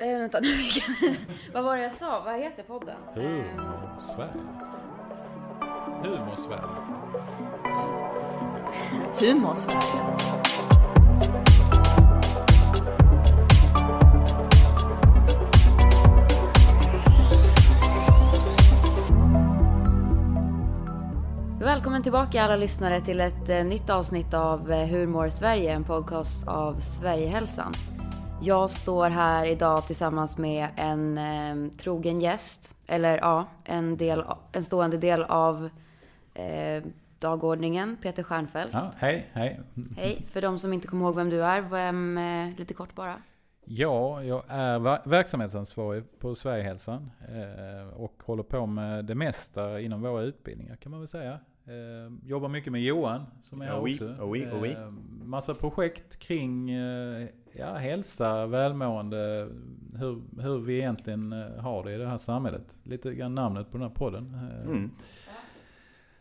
Eh, vänta nu, vad var det jag sa? Vad heter podden? Eh, Humor Sverige. Humor Sverige. Humor Sverige. Välkommen tillbaka alla lyssnare till ett eh, nytt avsnitt av eh, Hur mår Sverige? En podcast av Sverigehälsan. Jag står här idag tillsammans med en eh, trogen gäst, eller ja, en, del, en stående del av eh, dagordningen, Peter Stjernfeldt. Ja, hej, hej. Hej, för de som inte kommer ihåg vem du är, vem, eh, lite kort bara. Ja, jag är ver- verksamhetsansvarig på Sverigehälsan eh, och håller på med det mesta inom våra utbildningar kan man väl säga. Eh, jobbar mycket med Johan som är här Oui, också. oui, oui. Eh, massa projekt kring eh, ja, hälsa, välmående, hur, hur vi egentligen eh, har det i det här samhället. Lite grann namnet på den här podden. Eh, Mm.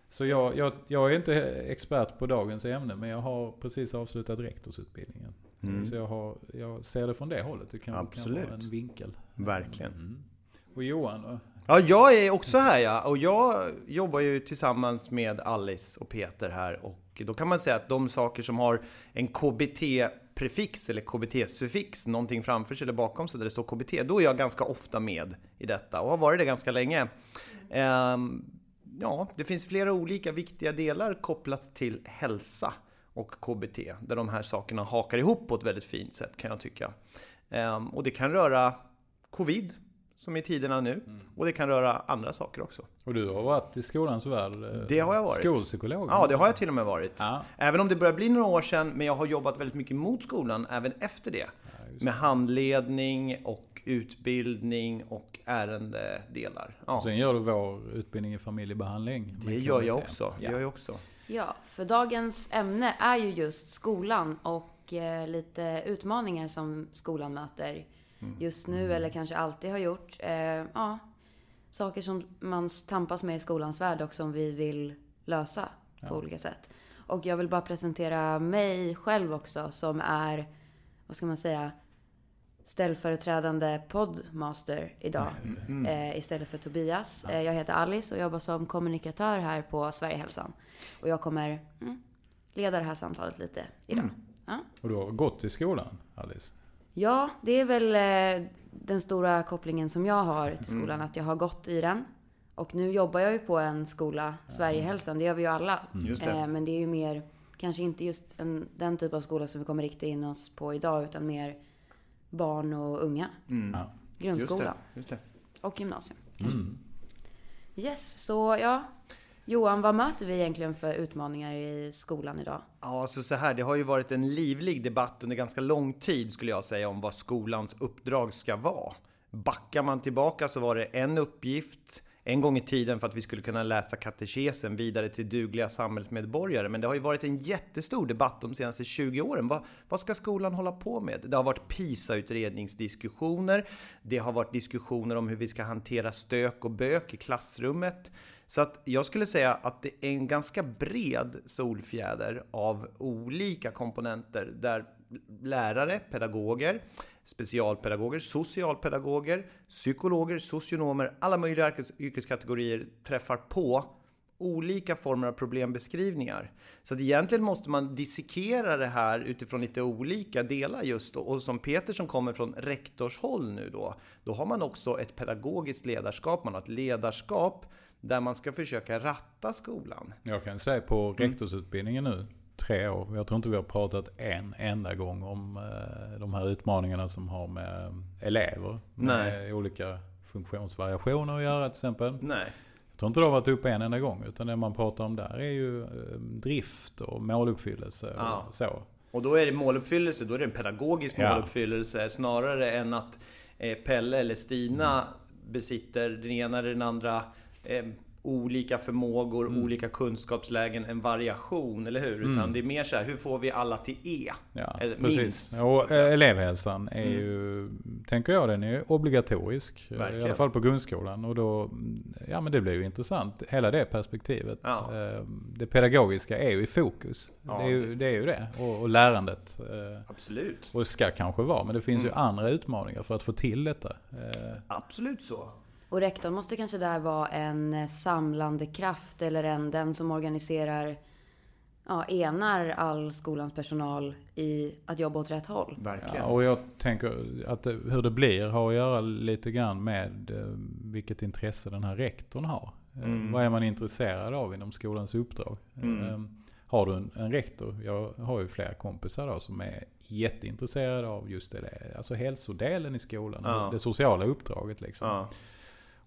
Så jag, jag, jag är inte expert på dagens ämne men jag har precis avslutat rektorsutbildningen. Mm. Så jag, har, jag ser det från det hållet. Det kan, kan Absolut. vara en vinkel. Verkligen. Mm. Och Johan då? Ja, jag är också här ja. Och jag jobbar ju tillsammans med Alice och Peter här. Och då kan man säga att de saker som har en prefix eller KBT-suffix, någonting framför sig eller bakom sig där det står KBT, då är jag ganska ofta med i detta och har varit det ganska länge. Ehm, ja, det finns flera olika viktiga delar kopplat till hälsa och KBT, där de här sakerna hakar ihop på ett väldigt fint sätt kan jag tycka. Ehm, och det kan röra covid, som i tiderna nu. Och det kan röra andra saker också. Och du har varit i skolans värld? eh, Det har jag varit. Skolpsykolog? Ja, det har jag till och med varit. Ja. Även om det börjar bli några år sedan, men jag har jobbat väldigt mycket mot skolan även efter det. Med handledning och utbildning och ärendedelar. Ja, Och sen gör du vår utbildning i familjebehandling. det gör jag också. Det Ja. gör jag också. Ja, för dagens ämne är ju just skolan och eh, lite utmaningar som skolan möter just nu eller kanske alltid har gjort. Eh, ja, saker som man tampas med i skolans värld och som vi vill lösa på olika sätt. Och jag vill bara presentera mig själv också som är, vad ska man säga, ställföreträdande poddmaster idag eh, istället för Tobias. Eh, jag heter Alice och jobbar som kommunikatör här på Sverigehälsan. Och jag kommer mm, leda det här samtalet lite idag. Ja. Och du har gått i skolan, Alice? Ja, det är väl eh, den stora kopplingen som jag har till skolan, att jag har gått i den. Och nu jobbar jag ju på en skola, Sverigehälsan, det gör vi ju alla. Just det. Eh, men det är ju mer, kanske inte just en, den typ av skola som vi kommer rikta in oss på idag, utan mer barn och unga. Mm. Ja. Just Grundskola det. Just det. och gymnasium. Mm. Yes, så ja. Johan, vad möter vi egentligen för utmaningar i skolan idag? Ja, alltså så här, det har ju varit en livlig debatt under ganska lång tid skulle jag säga om vad skolans uppdrag ska vara. Backar man tillbaka så var det en uppgift en gång i tiden för att vi skulle kunna läsa katekesen vidare till dugliga samhällsmedborgare. Men det har ju varit en jättestor debatt de senaste 20 åren. Vad, vad ska skolan hålla på med? Det har varit PISA-utredningsdiskussioner. Det har varit diskussioner om hur vi ska hantera stök och bök i klassrummet. Så att jag skulle säga att det är en ganska bred solfjäder av olika komponenter där lärare, pedagoger, specialpedagoger, socialpedagoger, psykologer, socionomer, alla möjliga yrkeskategorier träffar på olika former av problembeskrivningar. Så att egentligen måste man dissekera det här utifrån lite olika delar just då. Och som Peter som kommer från rektorshåll nu då, då har man också ett pedagogiskt ledarskap, man har ett ledarskap där man ska försöka ratta skolan. Jag kan säga på rektorsutbildningen nu, tre år. Jag tror inte vi har pratat en enda gång om eh, de här utmaningarna som har med elever. Med olika funktionsvariationer att göra till exempel. Nej. Jag tror inte det har varit uppe en enda gång. Utan det man pratar om där är ju eh, drift och måluppfyllelse och Ja. så. Och då är det måluppfyllelse, då är det en pedagogisk Ja. måluppfyllelse snarare än att eh, Pelle eller Stina besitter den ena eller den andra eh, olika förmågor, mm. olika kunskapslägen, en variation, eller hur? Utan mm. det är mer så här, hur får vi alla till E? Ja, Eller, precis. Minst, och elevhälsan är mm. ju, tänker jag, den är obligatorisk. Verkligen. I alla fall på grundskolan. Och då, ja men det blir ju intressant, hela det perspektivet. Ja. Eh, det pedagogiska är ju i fokus. Ja, det, är ju, det är ju det. Och, och lärandet. Eh, Absolut. Och ska kanske vara. Men det finns mm. ju andra utmaningar för att få till detta. Eh, Absolut så. Och rektorn måste kanske där vara en samlande kraft eller en, den som organiserar, ja, enar all skolans personal i att jobba åt rätt håll. Verkligen. Ja, och jag tänker att det, hur det blir har att göra lite grann med eh, vilket intresse den här rektorn har. Eh, mm. Vad är man intresserad av inom skolans uppdrag? Mm. Ehm, har du en, en, rektor, jag har ju flera kompisar då som är jätteintresserade av just det, alltså hälsodelen i skolan, ja. det sociala uppdraget liksom. Ja.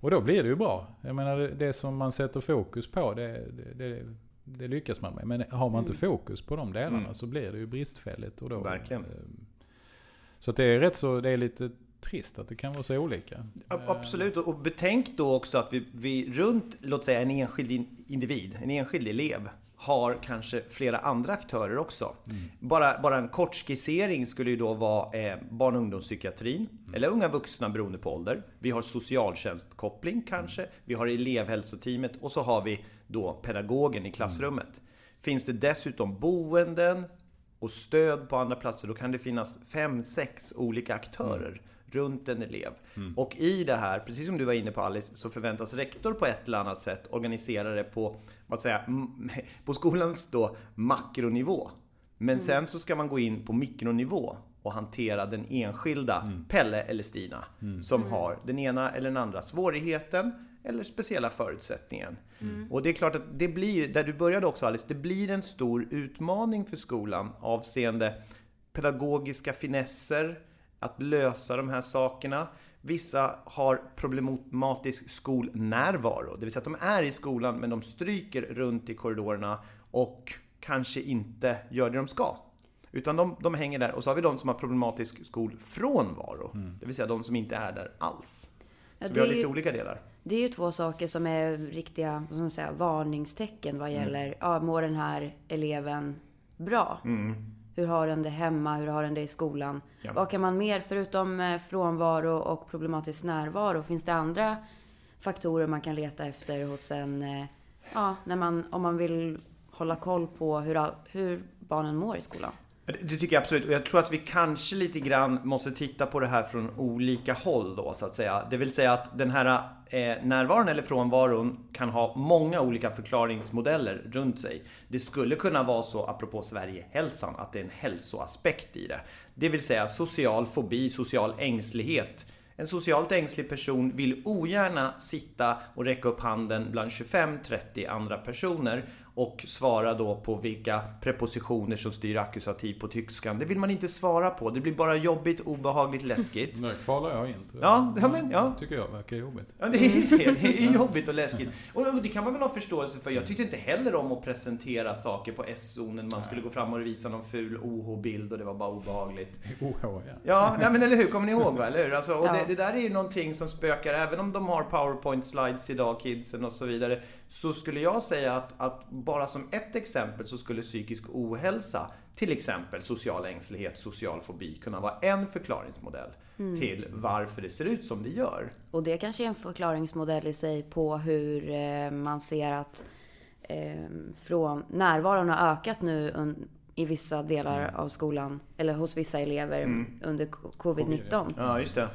Och då blir det ju bra. Jag menar det, det som man sätter fokus på det, det, det, lyckas man med. Men har man inte mm. fokus på de delarna mm. så blir det ju bristfälligt. Och då, Verkligen. Eh, så det är rätt så, det är lite trist att det kan vara så olika. Absolut, och betänk då också att vi, vi runt, låt säga en enskild individ, en enskild elev, har kanske flera andra aktörer också. Mm. Bara, bara en kort skissering skulle ju då vara eh, barn och ungdomspsykiatrin, mm. eller unga vuxna beroende på ålder. Vi har socialtjänstkoppling kanske, mm. vi har elevhälsoteamet och så har vi då pedagogen i klassrummet. Mm. Finns det dessutom boenden och stöd på andra platser, då kan det finnas fem, sex olika aktörer mm. Runt en elev. Mm. Och i det här, precis som du var inne på Alice, så förväntas rektor på ett eller annat sätt organisera det på vad säga, på skolans då makronivå. Men mm. sen så ska man gå in på mikronivå och hantera den enskilda mm. Pelle eller Stina mm. som mm. har den ena eller den andra svårigheten eller speciella förutsättningen. Mm. Och det är klart att det blir, där du började också Alice, det blir en stor utmaning för skolan avseende pedagogiska finesser, att lösa de här sakerna. Vissa har problematisk skolnärvaro, det vill säga att de är i skolan men de stryker runt i korridorerna och kanske inte gör det de ska. Utan de, de hänger där. Och så har vi de som har problematisk skolfrånvaro. Mm. Det vill säga de som inte är där alls. Ja, så vi har lite ju, olika delar. Det är ju två saker som är riktiga som man säger, varningstecken vad mm. gäller, mm. ja, mår den här eleven bra? Mm. Hur har den det hemma? Hur har den det i skolan? Ja. Vad kan man mer, förutom eh, frånvaro och problematisk närvaro, finns det andra faktorer man kan leta efter hos en, eh, ja, när man, om man vill hålla koll på hur, hur barnen mår i skolan? Det tycker jag absolut. Och jag tror att vi kanske lite grann måste titta på det här från olika håll då, så att säga. Det vill säga att den här eh, närvaron eller frånvaron kan ha många olika förklaringsmodeller runt sig. Det skulle kunna vara så, apropå Sverigehälsan, att det är en hälsoaspekt i det. Det vill säga social fobi, social ängslighet. En socialt ängslig person vill ogärna sitta och räcka upp handen bland 25-30 andra personer och svara då på vilka prepositioner som styr ackusativ på tyskan. Det vill man inte svara på. Det blir bara jobbigt, obehagligt, läskigt. Nu kvalar jag in. Ja, ja, men, ja. tycker jag verkar jobbigt. Ja, det är det. Det är jobbigt och läskigt. Och det kan man väl ha förståelse för. Jag tyckte inte heller om att presentera saker på S-zonen. Man skulle gå fram och visa någon ful OH-bild och det var bara obehagligt. OH, ja. Ja, nej, men eller hur? Kommer ni ihåg? Va? Eller hur? Alltså, och det, det där är ju någonting som spökar, även om de har powerpoint-slides idag, kidsen och så vidare så skulle jag säga att, att, bara som ett exempel så skulle psykisk ohälsa, till exempel social ängslighet, social fobi, kunna vara en förklaringsmodell mm. till varför det ser ut som det gör. Och det kanske är en förklaringsmodell i sig på hur eh, man ser att eh, från närvaron har ökat nu i vissa delar mm. av skolan, eller hos vissa elever mm. under covid-19. Ja, just det.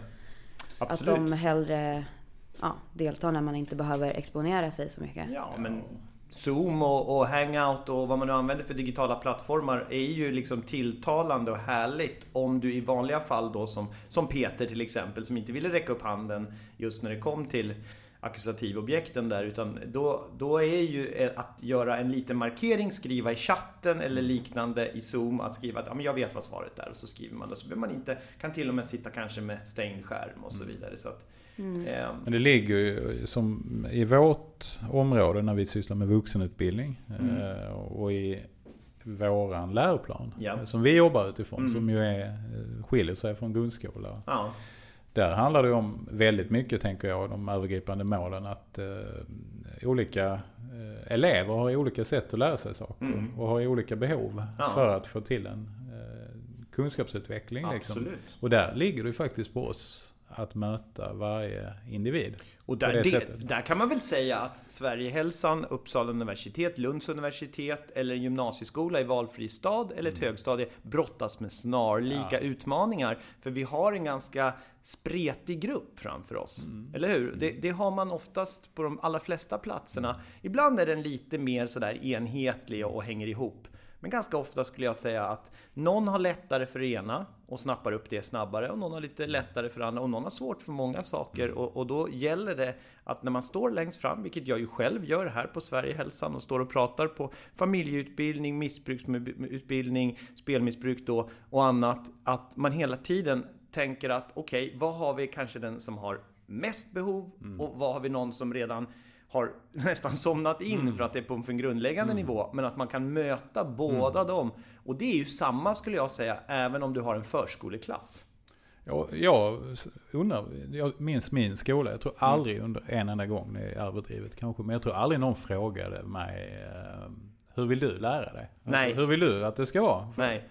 Absolut. Att de hellre ja, delta när man inte behöver exponera sig så mycket. Ja, men Zoom och, och, Hangout och vad man nu använder för digitala plattformar är ju liksom tilltalande och härligt om du i vanliga fall då som, som Peter till exempel som inte ville räcka upp handen just när det kom till ackusativobjekten där utan då, då är ju att göra en liten markering, skriva i chatten eller liknande i Zoom att skriva att ja, men jag vet vad svaret är och så skriver man det så behöver man inte, kan till och med sitta kanske med stängd skärm och så mm. vidare. Så att, Mm. Ehm. Men det ligger ju som i vårt område när vi sysslar med vuxenutbildning mm. Eh, och i våran läroplan ja. som vi jobbar utifrån mm. som ju är, eh, skiljer sig från grundskola. Ja. Där handlar det om väldigt mycket, tänker jag, de övergripande målen. Att eh, olika eh, elever har olika sätt att lära sig saker mm. och har olika behov ja. för att få till en eh, kunskapsutveckling. Liksom. Och där ligger det faktiskt på oss att möta varje individ. Och där, det, där kan man väl säga att Sverigehälsan, Uppsala universitet, Lunds universitet eller en gymnasieskola i valfri stad eller ett mm. högstadie brottas med snarlika ja. utmaningar. För vi har en ganska spretig grupp framför oss. Mm. Eller hur? Mm. Det, det, har man oftast på de allra flesta platserna. Ibland är den lite mer sådär enhetlig och hänger ihop. Men ganska ofta skulle jag säga att någon har lättare för det ena och snappar upp det snabbare och någon har lite lättare för andra och någon har svårt för många saker och, och då gäller det att när man står längst fram, vilket jag ju själv gör här på Sverigehälsan och står och pratar på familjeutbildning, missbruksutbildning, spelmissbruk då och annat, att man hela tiden tänker att okej, okay, vad har vi kanske den som har mest behov mm. och vad har vi någon som redan har nästan somnat in mm. för att det är på en grundläggande mm. nivå. Men att man kan möta båda mm. dem. Och det är ju samma skulle jag säga, även om du har en förskoleklass. Ja, jag undrar, jag minns min skola, jag tror mm. aldrig under en enda gång, det är överdrivet kanske, men jag tror aldrig någon frågade mig eh, hur vill du lära dig? Alltså, Nej. Hur vill du att det ska vara? Nej.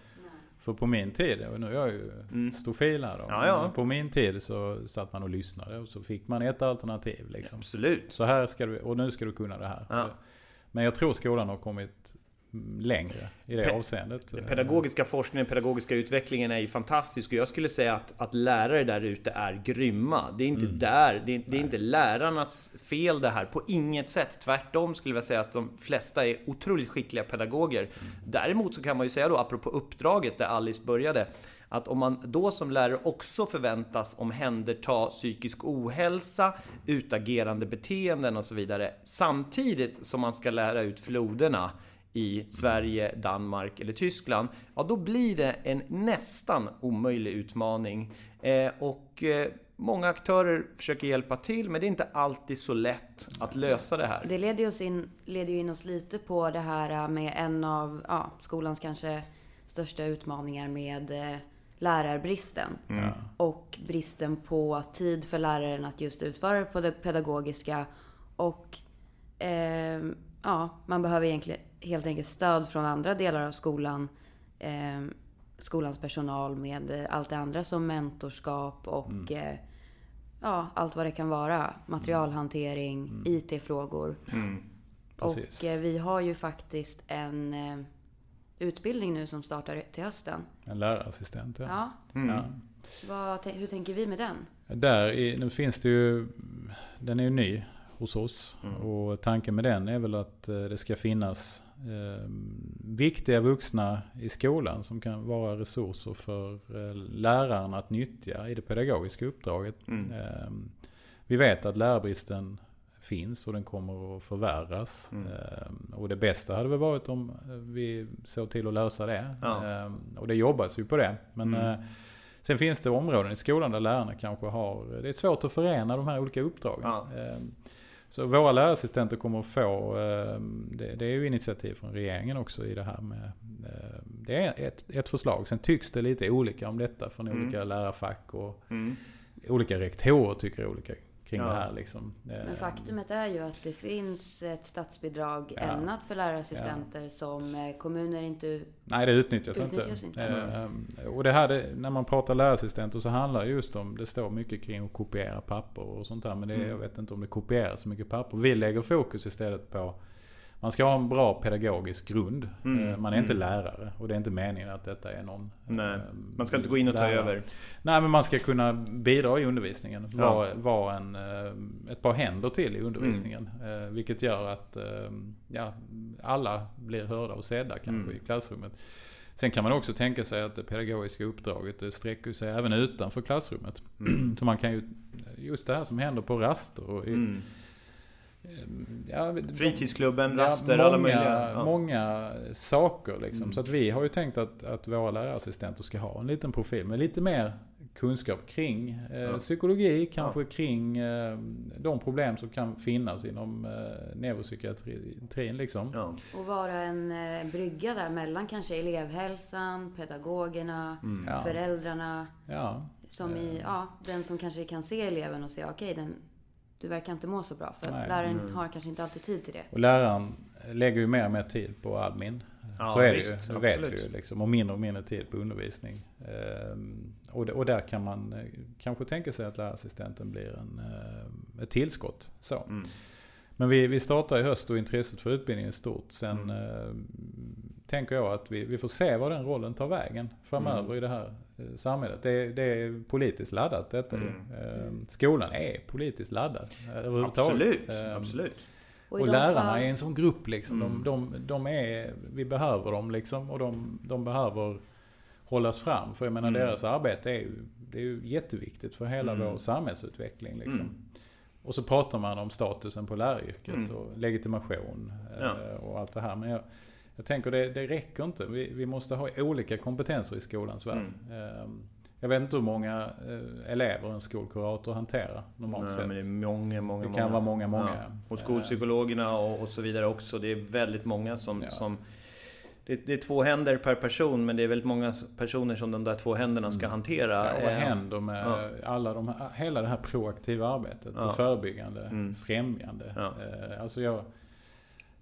För på min tid, och nu är jag ju mm. stofil här då. Ja, ja. På min tid så satt man och lyssnade och så fick man ett alternativ. Liksom. Absolut. Så här ska du, och nu ska du kunna det här. Ja. Men jag tror skolan har kommit längre i det Pe avseendet. Den pedagogiska forskningen, pedagogiska utvecklingen är ju fantastisk och jag skulle säga att, att lärare där ute är grymma. Det är inte mm. där, det är, det är inte lärarnas fel det här på inget sätt. Tvärtom skulle jag säga att de flesta är otroligt skickliga pedagoger. Mm. Däremot så kan man ju säga då, apropå uppdraget där Alice började, att om man då som lärare också förväntas omhänderta psykisk ohälsa, utagerande beteenden och så vidare, samtidigt som man ska lära ut floderna i Sverige, Danmark eller Tyskland, ja då blir det en nästan omöjlig utmaning. Eh, och eh, många aktörer försöker hjälpa till, men det är inte alltid så lätt att lösa det här. Det leder, oss in, leder ju in oss lite på det här med en av ja, skolans kanske största utmaningar med eh, lärarbristen. Mm. Och bristen på tid för läraren att just utföra det pedagogiska. Och eh, ja, man behöver egentligen helt enkelt stöd från andra delar av skolan. Eh, skolans personal med allt det andra som mentorskap och mm. eh, ja, allt vad det kan vara. Materialhantering, mm. IT-frågor. Mm. Och eh, vi har ju faktiskt en eh, utbildning nu som startar till hösten. En lärarassistent, ja. ja. Mm. ja. Vad, hur tänker vi med den? Där i, nu finns det ju, den är ju ny hos oss. Mm. Och tanken med den är väl att eh, det ska finnas eh, viktiga vuxna i skolan som kan vara resurser för eh, läraren att nyttja i det pedagogiska uppdraget. Mm. Eh, vi vet att lärarbristen finns och den kommer att förvärras. Mm. Eh, och det bästa hade väl varit om vi såg till att lösa det. Ja. Ehm, och det jobbas ju på det. Men mm. Eh, sen finns det områden i skolan där lärarna kanske har, det är svårt att förena de här olika uppdragen. Ja. Så våra lärarassistenter kommer att få, ehm, det, det är ju initiativ från regeringen också i det här med, ehm, det är ett, ett förslag. Sen tycks det lite olika om detta från mm. olika lärarfack och mm. olika rektorer tycker olika kring ja. det här. Liksom. Men faktumet är ju att det finns ett statsbidrag ja. ämnat för lärarassistenter ja. som eh, kommuner inte Nej, det utnyttjas, utnyttjas inte. inte. Eh, och det här, när man pratar lärarassistenter så handlar det just om, det står mycket kring att kopiera papper och sånt där. Men det, mm. jag vet inte om det kopieras så mycket papper. Vi lägger fokus istället på man ska ha en bra pedagogisk grund. Mm. Eh, man är inte mm. lärare och det är inte meningen att detta är någon... Nej, man ska inte gå in och ta lärare. över. Nej, men man ska kunna bidra i undervisningen. Ja. Vara var en, eh, ett par händer till i undervisningen. Mm. Vilket gör att ja, alla blir hörda och sedda kanske mm. i klassrummet. Sen kan man också tänka sig att det pedagogiska uppdraget sträcker sig även utanför klassrummet. Mm. Så man kan ju, just det här som händer på raster och i, ja, Fritidsklubben, raster, ja, alla möjliga. Ja. Många saker liksom. Mm. Så att vi har ju tänkt att, att våra lärarassistenter ska ha en liten profil med lite mer kunskap kring eh, ja. psykologi, kanske ja. kring eh, de problem som kan finnas inom eh, neuropsykiatrin. Liksom. Ja. Och vara en eh, brygga där mellan kanske elevhälsan, pedagogerna, mm. föräldrarna. Ja. Som i, ja, den som kanske kan se eleven och säga okej, okay, den du verkar inte må så bra. För att läraren mm. har kanske inte alltid tid till det. Och läraren lägger ju mer och mer tid på admin. Ja, så är det ju, det vet vi ju. Liksom, och mindre och mindre tid på undervisning. Ehm, och, och där kan man eh, kanske tänka sig att lärarassistenten blir en, eh, ett tillskott. Så. Mm. Men vi, vi startar i höst och intresset för utbildningen är stort. Sen mm. Eh, tänker jag att vi, vi får se vad den rollen tar vägen framöver mm. i det här eh, samhället. Det, det, är politiskt laddat detta mm. eh, Skolan är politiskt laddad överhuvudtaget. Absolut, eh, absolut. Och, och lärarna fall... är en sån grupp liksom. Mm. De, de, de, är, vi behöver dem liksom och de, de behöver hållas fram. För jag menar mm. deras arbete är ju, det är ju jätteviktigt för hela mm. vår samhällsutveckling liksom. Mm. Och så pratar man om statusen på läraryrket mm. och legitimation ja. Eh, och allt det här. Men jag, jag tänker det, det räcker inte. Vi, vi, måste ha olika kompetenser i skolans värld. Mm. Ehm, jag vet inte hur många eh, elever en skolkurator hanterar normalt Nej, sett. Men det är många, många, Det kan många. vara många, många. Ja. Och skolpsykologerna och, och, så vidare också. Det är väldigt många som, ja. som det, är två händer per person men det är väldigt många personer som de där två händerna ska mm. hantera. Ja, vad händer med ja. alla de här, hela det här proaktiva arbetet? Ja. Det förebyggande, mm. främjande. Ja. Eh, alltså jag,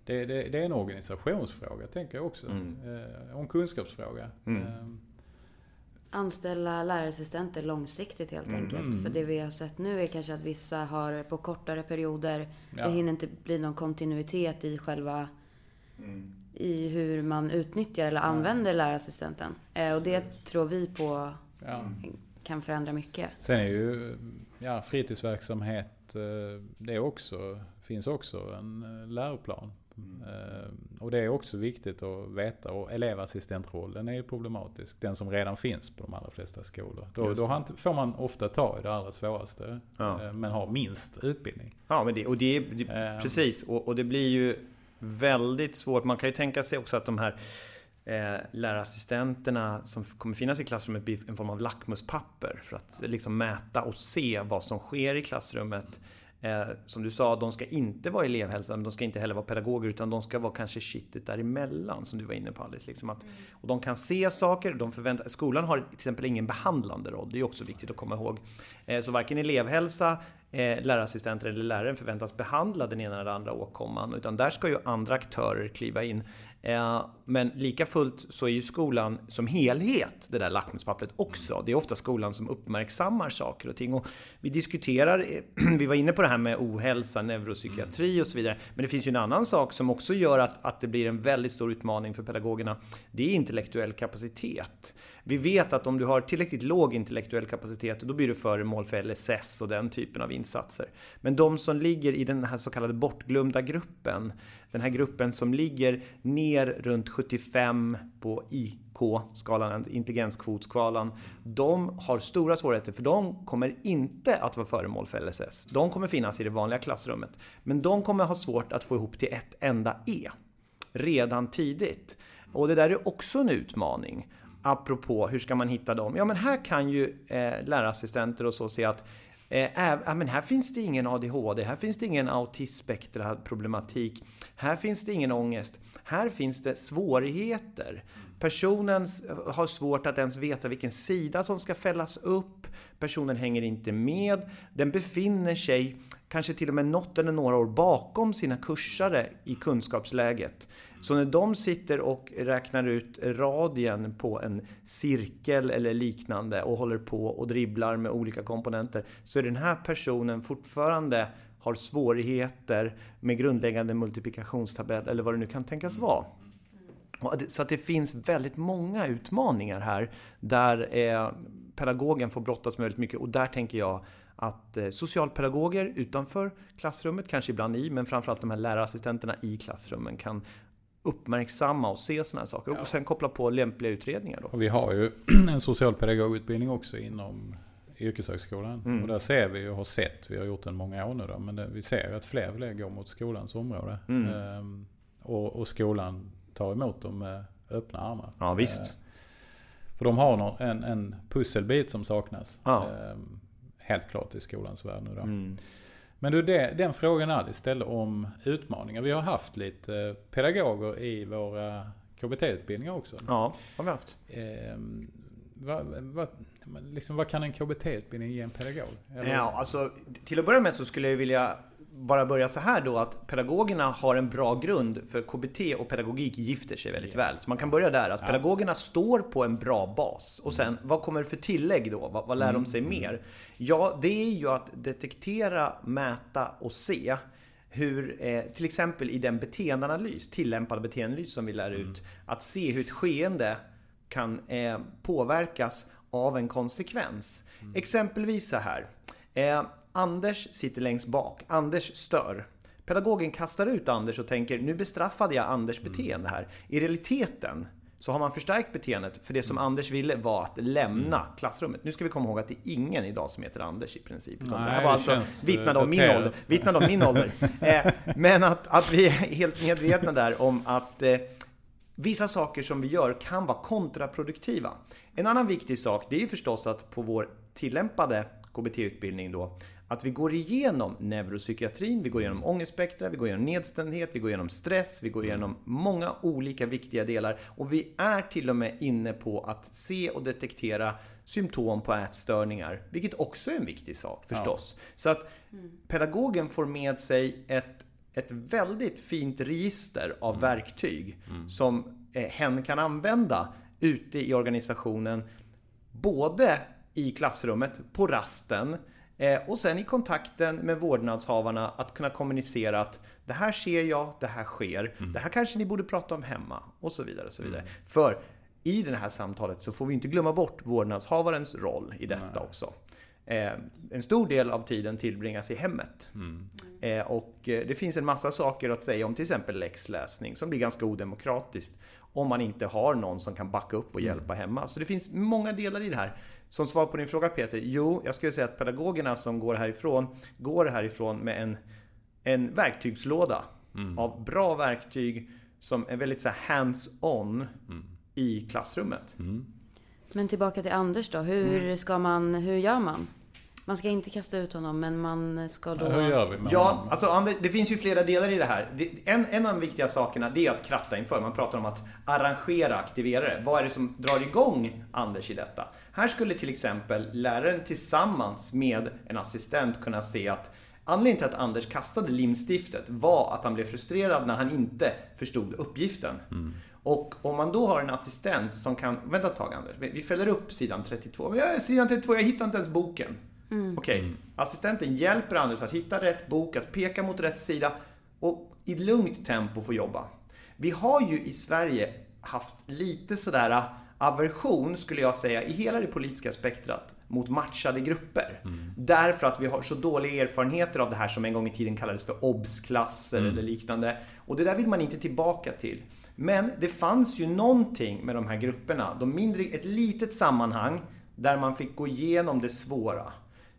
det, det, det, är en organisationsfråga tänker jag också. Mm. Eh, och en kunskapsfråga. Mm. Eh, Anställa lärarassistenter långsiktigt helt mm. enkelt. Mm. För det vi har sett nu är kanske att vissa har på kortare perioder, ja. det hinner inte bli någon kontinuitet i själva mm i hur man utnyttjar eller använder lärarassistenten. Eh, och det tror vi på ja. kan förändra mycket. Sen är ju ja, fritidsverksamhet, det också, finns också en läroplan. Mm. Och det är också viktigt att veta. Och elevassistentrollen är ju problematisk. Den som redan finns på de allra flesta skolor. Då, då får man ofta ta i det allra svåraste. Ja. Men har minst utbildning. Ja, men det, och det, det precis. Och, och det blir ju väldigt svårt. Man kan ju tänka sig också att de här eh, lärarassistenterna som kommer finnas i klassrummet blir en form av lackmuspapper för att liksom mäta och se vad som sker i klassrummet. Eh, som du sa, de ska inte vara elevhälsa, men de ska inte heller vara pedagoger, utan de ska vara kanske kittet däremellan, som du var inne på Alice. Liksom att, och de kan se saker, de förväntar, skolan har till exempel ingen behandlande roll, det är också viktigt att komma ihåg. Eh, så varken elevhälsa eh, lärarassistenter eller läraren förväntas behandla den ena eller andra åkomman, utan där ska ju andra aktörer kliva in. Eh, men lika fullt så är ju skolan som helhet det där lackmuspappret också. Det är ofta skolan som uppmärksammar saker och ting. Och vi diskuterar, eh, vi var inne på det här med ohälsa, neuropsykiatri och så vidare. Men det finns ju en annan sak som också gör att, att det blir en väldigt stor utmaning för pedagogerna. Det är intellektuell kapacitet. Vi vet att om du har tillräckligt låg intellektuell kapacitet, då blir du föremål för LSS och den typen av insatser. Men de som ligger i den här så kallade bortglömda gruppen, den här gruppen som ligger ner runt 75 på IK-skalan, alltså intelligenskvotskalan, de har stora svårigheter för de kommer inte att vara föremål för LSS. De kommer finnas i det vanliga klassrummet, men de kommer ha svårt att få ihop till ett enda E redan tidigt. Och det där är också en utmaning apropå hur ska man hitta dem? Ja, men här kan ju eh, lärarassistenter och så se att eh, äh, men här finns det ingen ADHD, här finns det ingen autismspektra-problematik, här finns det ingen ångest, här finns det svårigheter. Personen har svårt att ens veta vilken sida som ska fällas upp, personen hänger inte med, den befinner sig kanske till och med något eller några år bakom sina kursare i kunskapsläget. Så när de sitter och räknar ut radien på en cirkel eller liknande och håller på och dribblar med olika komponenter så är den här personen fortfarande har svårigheter med grundläggande multiplikationstabell eller vad det nu kan tänkas vara. Så att det finns väldigt många utmaningar här där eh, pedagogen får brottas med väldigt mycket och där tänker jag att eh, socialpedagoger utanför klassrummet, kanske ibland i, men framförallt de här lärarassistenterna i klassrummen kan uppmärksamma och se sådana här saker. Ja. Och sen koppla på lämpliga utredningar. Då. Och vi har ju en socialpedagogutbildning också inom yrkeshögskolan. Mm. Och där ser vi och har sett, vi har gjort den många år nu då, men det, vi ser ju att fler och fler går mot skolans område. Mm. Ehm, och, och, skolan tar emot dem med öppna armar. Ja, visst. Ehm, för de har en, en pusselbit som saknas. Ja. Ehm, helt klart i skolans värld nu då. Mm. Men du, det, den frågan Alice ställde om utmaningar. Vi har haft lite pedagoger i våra KBT-utbildningar också. Ja, har vi haft. Eh, vad, vad, liksom, vad kan en KBT-utbildning ge en pedagog? Eller? Ja, alltså, till att börja med så skulle jag vilja bara börja så här då att pedagogerna har en bra grund för KBT och pedagogik gifter sig väldigt yeah. väl. Så man kan börja där, att ja. pedagogerna står på en bra bas. Och sen, vad kommer det för tillägg då? Vad, vad lär mm. de sig mer? Ja, det är ju att detektera, mäta och se hur, eh, till exempel i den beteendeanalys, tillämpad beteendeanalys som vi lär ut, mm. att se hur ett skeende kan eh, påverkas av en konsekvens. Mm. Exempelvis så här. Eh, Anders sitter längst bak. Anders stör. Pedagogen kastar ut Anders och tänker nu bestraffade jag Anders mm. beteende här. I realiteten så har man förstärkt beteendet för det som mm. Anders ville var att lämna mm. klassrummet. Nu ska vi komma ihåg att det är ingen idag som heter Anders i princip. Nej, det här var alltså vittnade om, min ålder, vittnade om min ålder. Eh, men att, att vi är helt medvetna där om att eh, vissa saker som vi gör kan vara kontraproduktiva. En annan viktig sak, det är ju förstås att på vår tillämpade KBT-utbildning då, att vi går igenom neuropsykiatrin, vi går igenom ångestspektra, vi går igenom nedstämdhet, vi går igenom stress, vi går igenom många olika viktiga delar och vi är till och med inne på att se och detektera symptom på ätstörningar, vilket också är en viktig sak förstås. Ja. Så att pedagogen får med sig ett, ett väldigt fint register av mm. verktyg mm. som eh, hen kan använda ute i organisationen, både i klassrummet, på rasten, och sen i kontakten med vårdnadshavarna att kunna kommunicera att det här ser jag, det här sker, mm. det här kanske ni borde prata om hemma och så vidare. Och så vidare. Mm. För i det här samtalet så får vi inte glömma bort vårdnadshavarens roll i detta Nej. också. Eh, en stor del av tiden tillbringas i hemmet. Mm. Eh, och eh, det finns en massa saker att säga om till exempel läxläsning som blir ganska odemokratiskt om man inte har någon som kan backa upp och mm. hjälpa hemma. Så det finns många delar i det här. Som svar på din fråga Peter, jo, jag skulle säga att pedagogerna som går härifrån, går härifrån med en, en verktygslåda mm. av bra verktyg som är väldigt så hands-on mm. i klassrummet. Mm. Men tillbaka till Anders då, hur mm. ska man, hur gör man? Man ska inte kasta ut honom, men man ska då... Hur gör vi med Ja, honom? alltså Anders, det finns ju flera delar i det här. En, en av de viktiga sakerna, det är att kratta inför. Man pratar om att arrangera aktiverare. Vad är det som drar igång Anders i detta? Här skulle till exempel läraren tillsammans med en assistent kunna se att Anledningen till att Anders kastade limstiftet var att han blev frustrerad när han inte förstod uppgiften. Mm. Och om man då har en assistent som kan, vänta ett tag Anders, vi fäller upp sidan 32. Ja, sidan 32, jag hittar inte ens boken. Mm. Okej, okay. assistenten hjälper Anders att hitta rätt bok, att peka mot rätt sida och i lugnt tempo få jobba. Vi har ju i Sverige haft lite sådär aversion, skulle jag säga, i hela det politiska spektrat mot matchade grupper. Mm. Därför att vi har så dåliga erfarenheter av det här som en gång i tiden kallades för obsklasser mm. eller liknande. Och det där vill man inte tillbaka till. Men det fanns ju någonting med de här grupperna, de mindre, ett litet sammanhang där man fick gå igenom det svåra.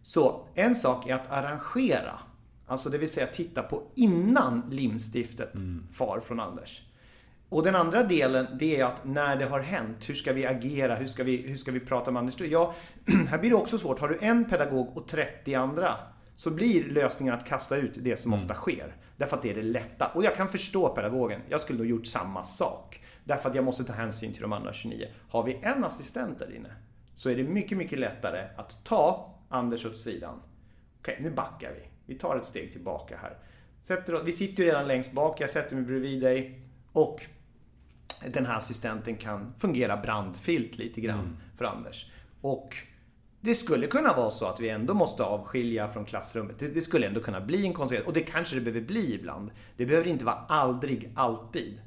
Så en sak är att arrangera, alltså det vill säga titta på innan limstiftet mm. far från Anders. Och den andra delen, det är att när det har hänt, hur ska vi agera? Hur ska vi, hur ska vi prata med Anders? Ja, här blir det också svårt. Har du en pedagog och 30 andra, så blir lösningen att kasta ut det som mm. ofta sker. Därför att det är det lätta. Och jag kan förstå pedagogen. Jag skulle nog gjort samma sak. Därför att jag måste ta hänsyn till de andra 29. Har vi en assistent där inne, så är det mycket, mycket lättare att ta Anders åt sidan. Okej, nu backar vi. Vi tar ett steg tillbaka här. Sätter, vi sitter ju redan längst bak, jag sätter mig bredvid dig och den här assistenten kan fungera brandfilt lite grann mm. för Anders. Och det skulle kunna vara så att vi ändå måste avskilja från klassrummet. Det, det, skulle ändå kunna bli en konsekvens. Och det kanske det behöver bli ibland. Det behöver inte vara aldrig, alltid.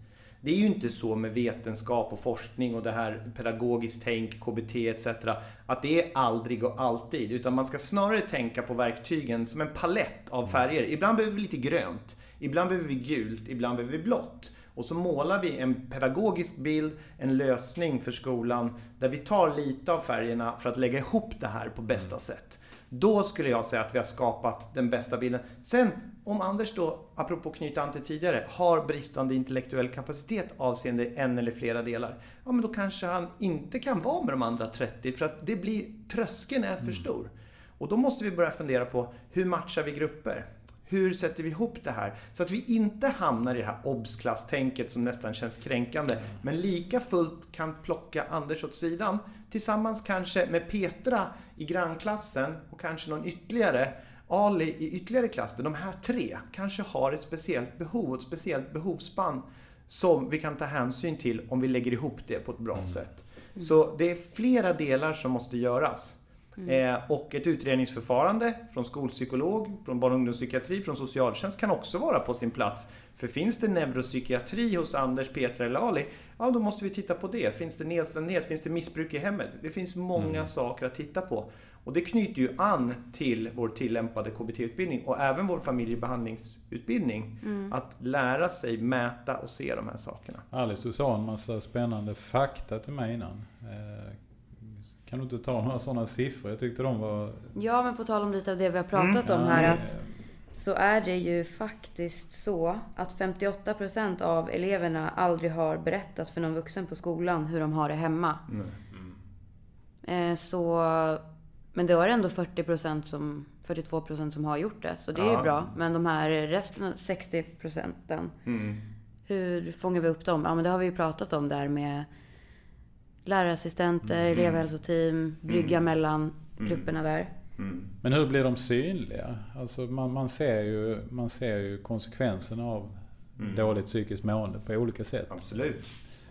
Det är ju inte så med vetenskap och forskning och det här pedagogiskt tänk, KBT etc. Att det är aldrig och alltid. Utan man ska snarare tänka på verktygen som en palett av färger. Ibland behöver vi lite grönt. Ibland behöver vi gult. Ibland behöver vi blått. Och så målar vi en pedagogisk bild, en lösning för skolan där vi tar lite av färgerna för att lägga ihop det här på bästa mm. sätt. Då skulle jag säga att vi har skapat den bästa bilden. Sen om Anders då, apropå knyta an till tidigare, har bristande intellektuell kapacitet avseende en eller flera delar, ja men då kanske han inte kan vara med de andra 30 för att det blir, tröskeln är för mm. stor. Och då måste vi börja fundera på hur matchar vi grupper? Hur sätter vi ihop det här? Så att vi inte hamnar i det här obs-klasstänket som nästan känns kränkande. Men lika fullt kan plocka Anders åt sidan. Tillsammans kanske med Petra i grannklassen och kanske någon ytterligare. Ali i ytterligare klass. De här tre kanske har ett speciellt behov och ett speciellt behovsspann som vi kan ta hänsyn till om vi lägger ihop det på ett bra mm. sätt. Så det är flera delar som måste göras. Mm. Eh, och ett utredningsförfarande från skolpsykolog, från barn och ungdomspsykiatri, från socialtjänst kan också vara på sin plats. För finns det neuropsykiatri hos Anders, Petra eller Ali, ja då måste vi titta på det. Finns det nedstämdhet? Finns det missbruk i hemmet? Det finns många mm. saker att titta på. Och det knyter ju an till vår tillämpade KBT-utbildning och även vår familjebehandlingsutbildning. Mm. Att lära sig mäta och se de här sakerna. Alice, du sa en massa spännande fakta till mig innan. Eh, kan du inte ta några sådana siffror? Jag tyckte de var... Ja, men på tal om lite av det vi har pratat mm. om här. Att så är det ju faktiskt så att 58% av eleverna aldrig har berättat för någon vuxen på skolan hur de har det hemma. Mm. Mm. Så men det var ändå 40% som, 42% som har gjort det. Så det är ja. ju bra. Men de här resten, 60 procenten. Mm. Hur fångar vi upp dem? Ja men det har vi ju pratat om där med lärarassistenter, mm. elevhälsoteam, brygga mm. mellan mm. grupperna där. Mm. Men hur blir de synliga? Alltså man, man, ser, ju, man ser ju konsekvenserna av mm. dåligt psykiskt mående på olika sätt. Absolut.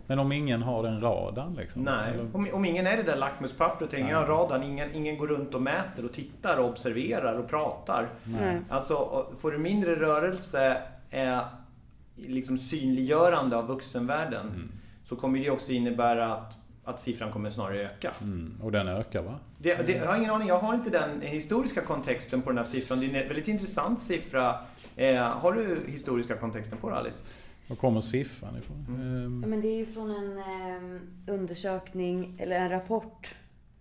Men om ingen har den radarn liksom? Nej, om, om, ingen är det där lackmuspappret, ingen har radarn, ingen, ingen går runt och mäter och tittar och observerar och pratar. Nej. Alltså, får du mindre rörelse, eh, liksom synliggörande av vuxenvärlden, mm. så kommer det också innebära att att siffran kommer snarare öka. Mm, och den ökar va? Det, det, jag har ingen aning, jag har inte den historiska kontexten på den här siffran. Det är en väldigt intressant siffra. Eh, har du historiska kontexten på det Alice? Var kommer siffran ifrån? Mm. Ehm. Ja, men det är ju från en eh, undersökning, eller en rapport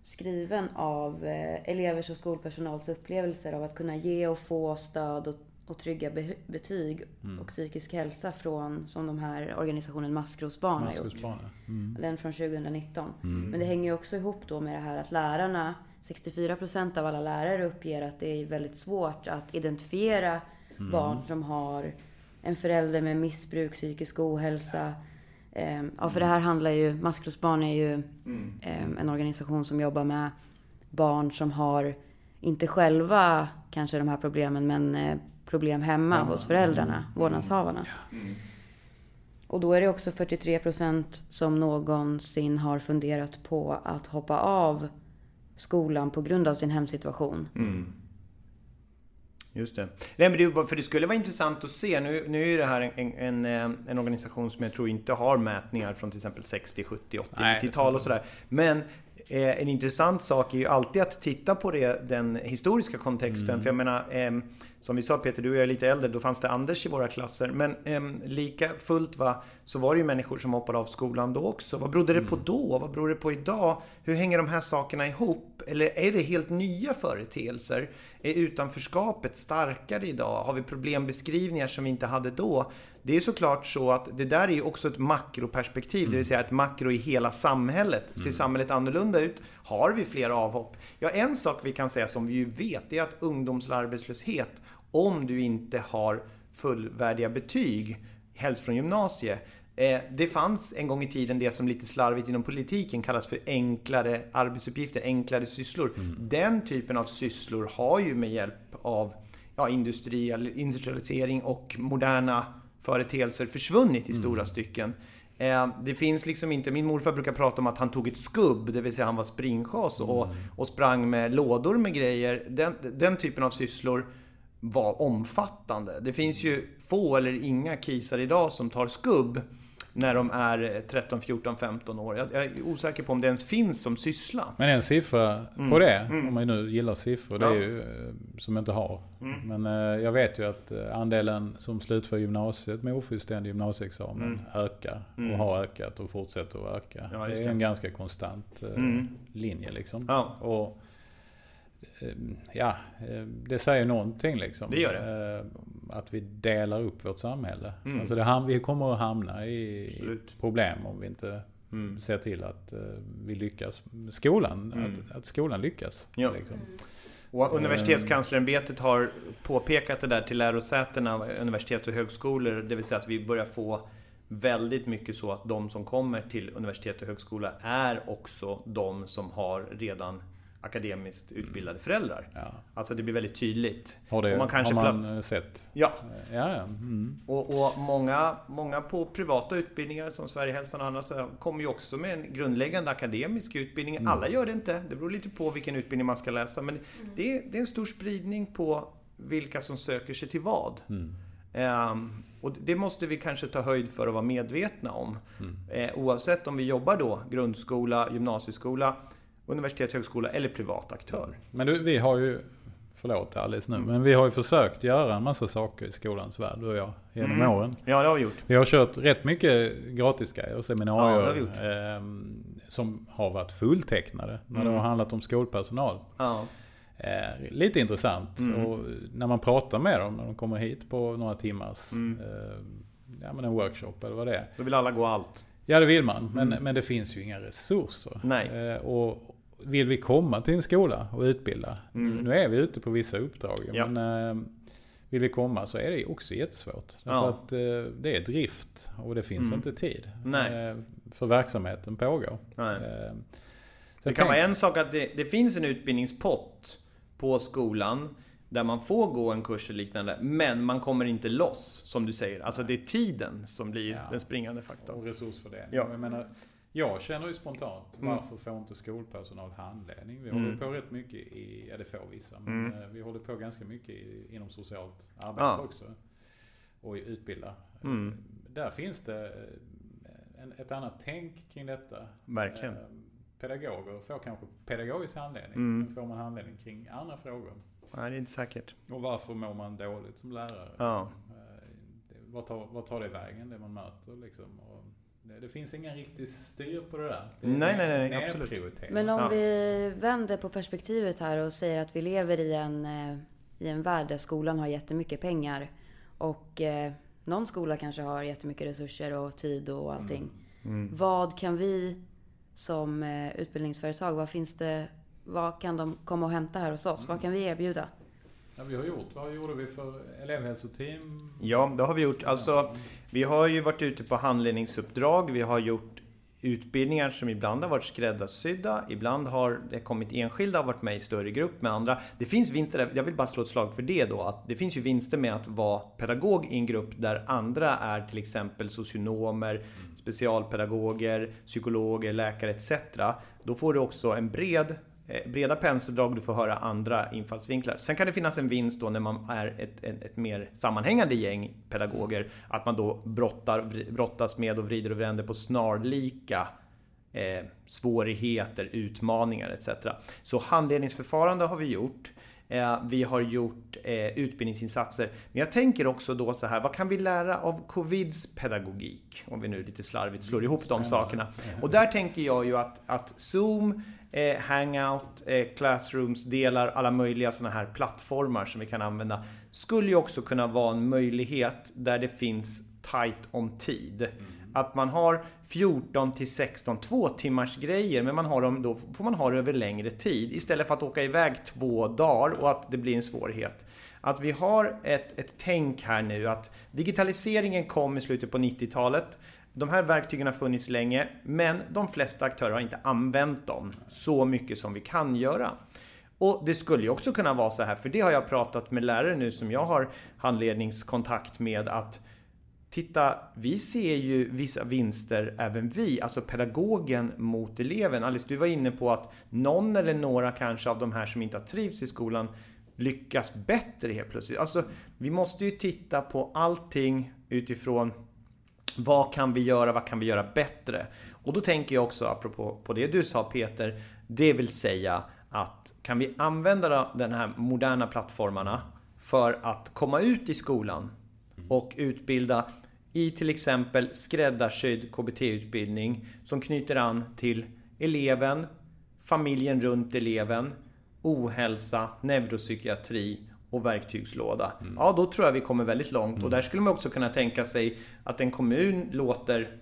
skriven av eh, elevers och skolpersonals upplevelser av att kunna ge och få stöd och, och trygga be betyg mm. och psykisk hälsa från, som de här organisationen Maskrosbarn har gjort. Mm. Den från 2019. Mm. Men det hänger ju också ihop då med det här att lärarna, 64% av alla lärare uppger att det är väldigt svårt att identifiera mm. barn som har en förälder med missbruk, psykisk ohälsa. Ehm, ja, för det här handlar ju, Maskrosbarn är ju mm. Ehm, en organisation som jobbar med barn som har, inte själva kanske de här problemen, men eh, problem hemma mm. hos föräldrarna, mm. vårdnadshavarna. Mm. Och då är det också 43 procent som någonsin har funderat på att hoppa av skolan på grund av sin hemsituation. Just det. Nej, men det, för det skulle vara intressant att se. Nu, nu är det här en, en, en organisation som jag tror inte har mätningar från till exempel 60, 70, 80, 90-tal och sådär. Men eh, en intressant sak är ju alltid att titta på det, den historiska kontexten. Mm. För jag menar, eh, som vi sa Peter, du och jag är lite äldre, då fanns det Anders i våra klasser. Men eh, lika fullt va, så var det ju människor som hoppade av skolan då också. Vad berodde det på mm. då? Vad beror det på idag? Hur hänger de här sakerna ihop? Eller är det helt nya företeelser? Är utanförskapet starkare idag? Har vi problembeskrivningar som vi inte hade då? Det är såklart så att det där är ju också ett makroperspektiv, mm. det vill mm. säga ett makro i hela samhället. Ser mm. samhället annorlunda ut? Har vi fler avhopp? Ja, en sak vi kan säga som vi ju vet, är att ungdomsarbetslöshet om du inte har fullvärdiga betyg, helst från gymnasiet, eh, det fanns en gång i tiden det som lite slarvigt inom politiken kallas för enklare arbetsuppgifter, enklare sysslor. Mm. Den typen av sysslor har ju med hjälp av ja, industrialisering och moderna företeelser försvunnit i mm. stora stycken. Eh, det finns liksom inte, min morfar brukar prata om att han tog ett skubb, det vill säga han var springchas och, mm. och sprang med lådor med grejer. Den, den typen av sysslor var omfattande. Det finns ju få eller inga kisar idag som tar skubb när de är 13, 14, 15 år. Jag, är osäker på om det ens finns som syssla. Men en siffra mm. på det, mm. om man nu gillar siffror, det är ju eh, som jag inte har. Mm. Men eh, jag vet ju att eh, andelen som slutför gymnasiet med ofullständig gymnasieexamen mm. ökar och mm. har ökat och fortsätter att öka. Ja, det är en ganska konstant linje liksom. Ja. Och, ja, ehm, det säger någonting liksom. Det gör det. Ehm, att vi delar upp vårt samhälle. Mm. Alltså det, vi kommer att hamna i Absolut. problem om vi inte mm. ser till att eh, vi lyckas. Skolan, mm. att, att, skolan lyckas. Ja. Liksom. Och Universitetskanslerämbetet har påpekat det där till lärosätena, universitet och högskolor, det vill säga att vi börjar få väldigt mycket så att de som kommer till universitet och högskola är också de som har redan akademiskt utbildade föräldrar. Ja. Alltså det blir väldigt tydligt. Har, det, och man kanske har man sett? Ja. ja, ja. Mm. Och, och, många, många på privata utbildningar som Sverigehälsan och andra kommer ju också med en grundläggande akademisk utbildning. Mm. Alla gör det inte. Det beror lite på vilken utbildning man ska läsa. Men det är, det är en stor spridning på vilka som söker sig till vad. Mm. Um, och det måste vi kanske ta höjd för och vara medvetna om. Mm. Eh, oavsett om vi jobbar då grundskola, gymnasieskola, universitet, högskola eller privat aktör. Men du, vi har ju, förlåt Alice nu, mm. men vi har ju försökt göra en massa saker i skolans värld, du och jag, genom mm. åren. Ja, det har vi gjort. Vi har kört rätt mycket gratisgrejer och seminarier ja, eh, som har varit fulltecknade när mm. det har handlat om skolpersonal. Ja. Eh, lite intressant. Mm. Och när man pratar med dem, när de kommer hit på några timmars mm. eh, ja, men en workshop eller vad det är. Då vill alla gå allt. Ja, det vill man. Men, mm. men det finns ju inga resurser. Nej. Eh, och vill vi komma till en skola och utbilda, mm. nu är vi ute på vissa uppdrag, ja. men eh, vill vi komma så är det också jättesvårt. Därför ja. att eh, det är drift och det finns mm. inte tid. Eh, för verksamheten pågår. Nej. Eh, det kan tänk... vara en sak att det, det finns en utbildningspott på skolan där man får gå en kurs eller liknande, men man kommer inte loss, som du säger. Alltså det är tiden som blir ja. den springande faktorn. Och resursfördelning. Ja. Jag, menar, jag känner ju spontant, mm. varför får inte skolpersonal handledning? Vi mm. håller på rätt mycket i, ja det får vissa, men mm. Eh, vi håller på ganska mycket i, inom socialt arbete ja. också. Och utbilda. Mm. Där finns det eh, en, ett annat tänk kring detta. Verkligen. Eh, pedagoger får kanske pedagogisk handledning, mm. men får man handledning kring andra frågor? Nej, det är inte säkert. Och varför mår man dåligt som lärare? Ja. Liksom? Vad, tar, vad tar det vägen, det man möter liksom? Och det, det finns ingen riktig styr på det där. Det nej, nej, nej, nej absolut. Men om ja. vi vänder på perspektivet här och säger att vi lever i en, eh, i en värld där skolan har jättemycket pengar. Och eh, någon skola kanske har jättemycket resurser och tid och allting. Mm. Mm. Vad kan vi som eh, utbildningsföretag, vad finns det, vad kan de komma och hämta här hos oss? Mm. Vad kan vi erbjuda? Ja, vi har gjort. Vad gjorde vi för elevhälsoteam? Ja, det har vi gjort. Alltså, vi har ju varit ute på handledningsuppdrag. Vi har gjort utbildningar som ibland har varit skräddarsydda, ibland har det kommit enskilda och varit med i större grupp med andra. Det finns vinster, jag vill bara slå ett slag för det då, att det finns ju vinster med att vara pedagog i en grupp där andra är till exempel socionomer, specialpedagoger, psykologer, läkare etc. Då får du också en bred Eh, breda penseldrag, du får höra andra infallsvinklar. Sen kan det finnas en vinst då när man är ett, ett, ett mer sammanhängande gäng pedagoger, att man då brottar, brottas med och vrider och vänder på snarlika eh, svårigheter, utmaningar etc. Så handledningsförfarande har vi gjort. Eh, vi har gjort eh, utbildningsinsatser. Men jag tänker också då så här, vad kan vi lära av covids pedagogik? Om vi nu lite slarvigt slår ihop de sakerna. Och där tänker jag ju att, att Zoom eh, Hangout, eh, Classrooms-delar, alla möjliga sådana här plattformar som vi kan använda. Skulle ju också kunna vara en möjlighet där det finns tight om tid. Mm. Att man har 14 till 16 två timmars grejer men man har dem, då får man ha det över längre tid istället för att åka iväg två dagar och att det blir en svårighet. Att vi har ett, ett tänk här nu att digitaliseringen kom i slutet på 90-talet. De här verktygen har funnits länge, men de flesta aktörer har inte använt dem så mycket som vi kan göra. Och det skulle ju också kunna vara så här, för det har jag pratat med lärare nu som jag har handledningskontakt med att Titta, vi ser ju vissa vinster även vi, alltså pedagogen mot eleven. Alice, du var inne på att någon eller några kanske av de här som inte har trivts i skolan lyckas bättre helt plötsligt. Alltså, vi måste ju titta på allting utifrån vad kan vi göra? Vad kan vi göra bättre? Och då tänker jag också, apropå på det du sa Peter, det vill säga att kan vi använda de här moderna plattformarna för att komma ut i skolan och utbilda i till exempel skräddarsydd KBT-utbildning som knyter an till eleven, familjen runt eleven, ohälsa, neuropsykiatri och verktygslåda. Mm. Ja, då tror jag vi kommer väldigt långt. Mm. Och där skulle man också kunna tänka sig att en kommun låter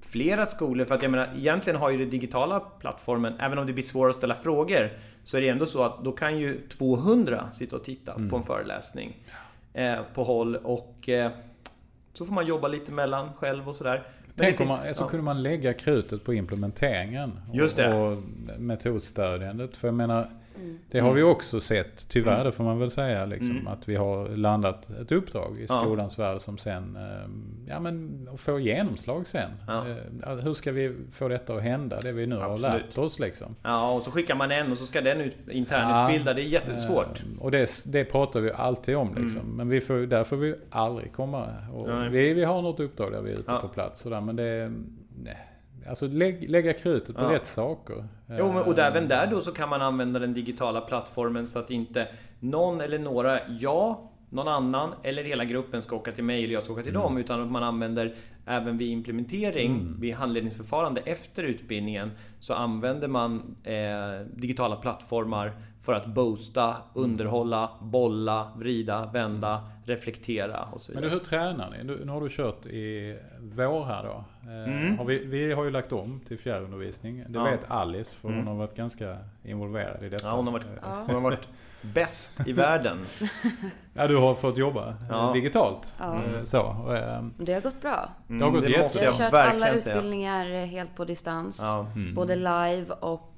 flera skolor. För att jag menar, egentligen har ju den digitala plattformen, även om det blir svårare att ställa frågor, så är det ändå så att då kan ju 200 sitta och titta mm. på en föreläsning eh, på håll. Och eh, så får man jobba lite mellan själv och sådär. Tänk om man, så ja. kunde man lägga krutet på implementeringen. Just det. Och, och metodstödjandet. För jag menar, Mm. Det har vi också sett, tyvärr mm. det får man väl säga, liksom, mm. att vi har landat ett uppdrag i skolans ja. värld som sen, ehm, ja men får genomslag sen. Ja. Eh, hur ska vi få detta att hända, det vi nu Absolut. har lärt oss liksom. Ja, och så skickar man en och så ska den ut, internutbilda, ja, det är jättesvårt. Ehm, och det, det pratar vi alltid om liksom. Mm. Men vi får, där får vi aldrig komma. vi, vi har något uppdrag där vi är ute på plats sådär, men det... Nej Alltså lägg, lägga krutet på ja. rätt saker. Jo, men, och även där då så kan man använda den digitala plattformen så att inte någon eller några, ja, någon annan eller hela gruppen ska åka till mig eller jag ska åka till mm. dem. Utan att man använder även vid implementering, mm. vid handledningsförfarande efter utbildningen, så använder man eh, digitala plattformar för att boosta, underhålla, bolla, vrida, vända, reflektera och så vidare. Men hur tränar ni? Nu, nu har du kört i vår här då. Eh, mm. Har vi, vi har ju lagt om till fjärrundervisning. Det ja. vet Alice för mm. hon har varit ganska involverad i detta. Ja, hon har varit, hon har varit bäst i världen. Ja, du har fått jobba ja. digitalt. Ja. Eh, så. Det har gått bra. Det har gått mm, jättebra. Jag har kört alla utbildningar helt på distans. Ja. Mm. Både live och Eh,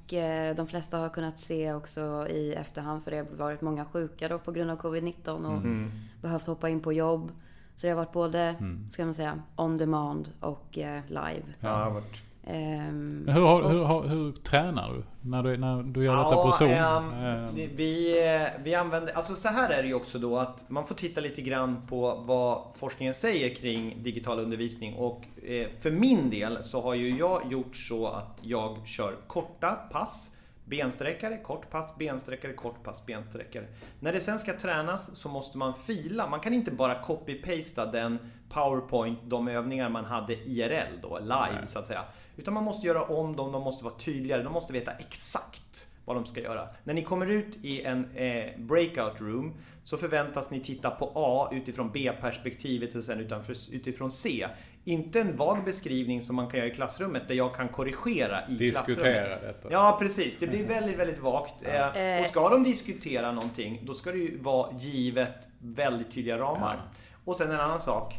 de flesta har kunnat se också i efterhand för det har varit många sjuka då på grund av covid-19 och mm. behövt hoppa in på jobb. Så det har varit både, mm. ska man säga, on demand och eh, live. Ja, varit Um, hur, har, hur, hur, hur, tränar du när du, när du gör ja, detta på Zoom? Um. Vi, vi använder, alltså så här är det ju också då att man får titta lite grann på vad forskningen säger kring digital undervisning. Och eh, för min del så har ju jag gjort så att jag kör korta pass bensträckare, kort pass, bensträckare, kort pass, bensträckare. När det sen ska tränas så måste man fila. Man kan inte bara copy-pasta den PowerPoint, de övningar man hade IRL då, live Nej. så att säga. Utan man måste göra om dem, de måste vara tydligare, de måste veta exakt vad de ska göra. När ni kommer ut i en eh, breakout room så förväntas ni titta på A utifrån B-perspektivet och sen utifrån C. Inte en vag beskrivning som man kan göra i klassrummet där jag kan korrigera i diskutera klassrummet. detta. Ja, precis. Det blir väldigt, väldigt vagt. Ja. Eh, och ska de diskutera någonting, då ska det ju vara givet väldigt tydliga ramar. Ja. Och sen en annan sak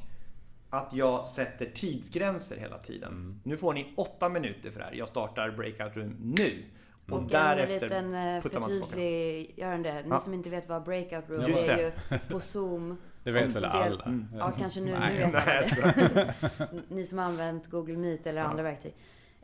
att jag sätter tidsgränser hela tiden. Mm. Nu får ni åtta minuter för det här. Jag startar breakout room nu. Och mm. därefter en liten eh, förtydliggörande. Ni ja. som inte vet vad breakout room är, är ju på Zoom. Det vet väl alla? Mm. Ja, kanske nu, nej, nu vet nej, det. Ni som har använt Google Meet eller ja. andra verktyg.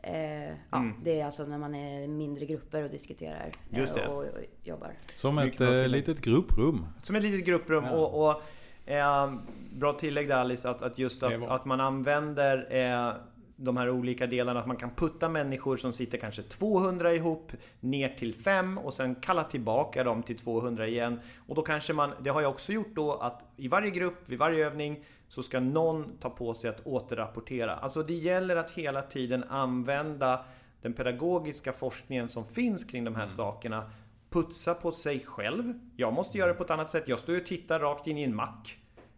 Eh, ja, mm. Det är alltså när man är mindre grupper och diskuterar Just det. Och, och, jobbar. Som ett eh, litet grupprum. Som ett litet grupprum. Ja. Och, och Eh, bra tillägg där Alice, att, att just att, att man använder eh, de här olika delarna, att man kan putta människor som sitter kanske 200 ihop ner till 5 och sen kalla tillbaka dem till 200 igen. Och då kanske man, det har jag också gjort då, att i varje grupp, vid varje övning, så ska någon ta på sig att återrapportera. Alltså det gäller att hela tiden använda den pedagogiska forskningen som finns kring de här mm. sakerna putsa på sig själv. Jag måste göra det på ett annat sätt. Jag står och tittar rakt in i en mack.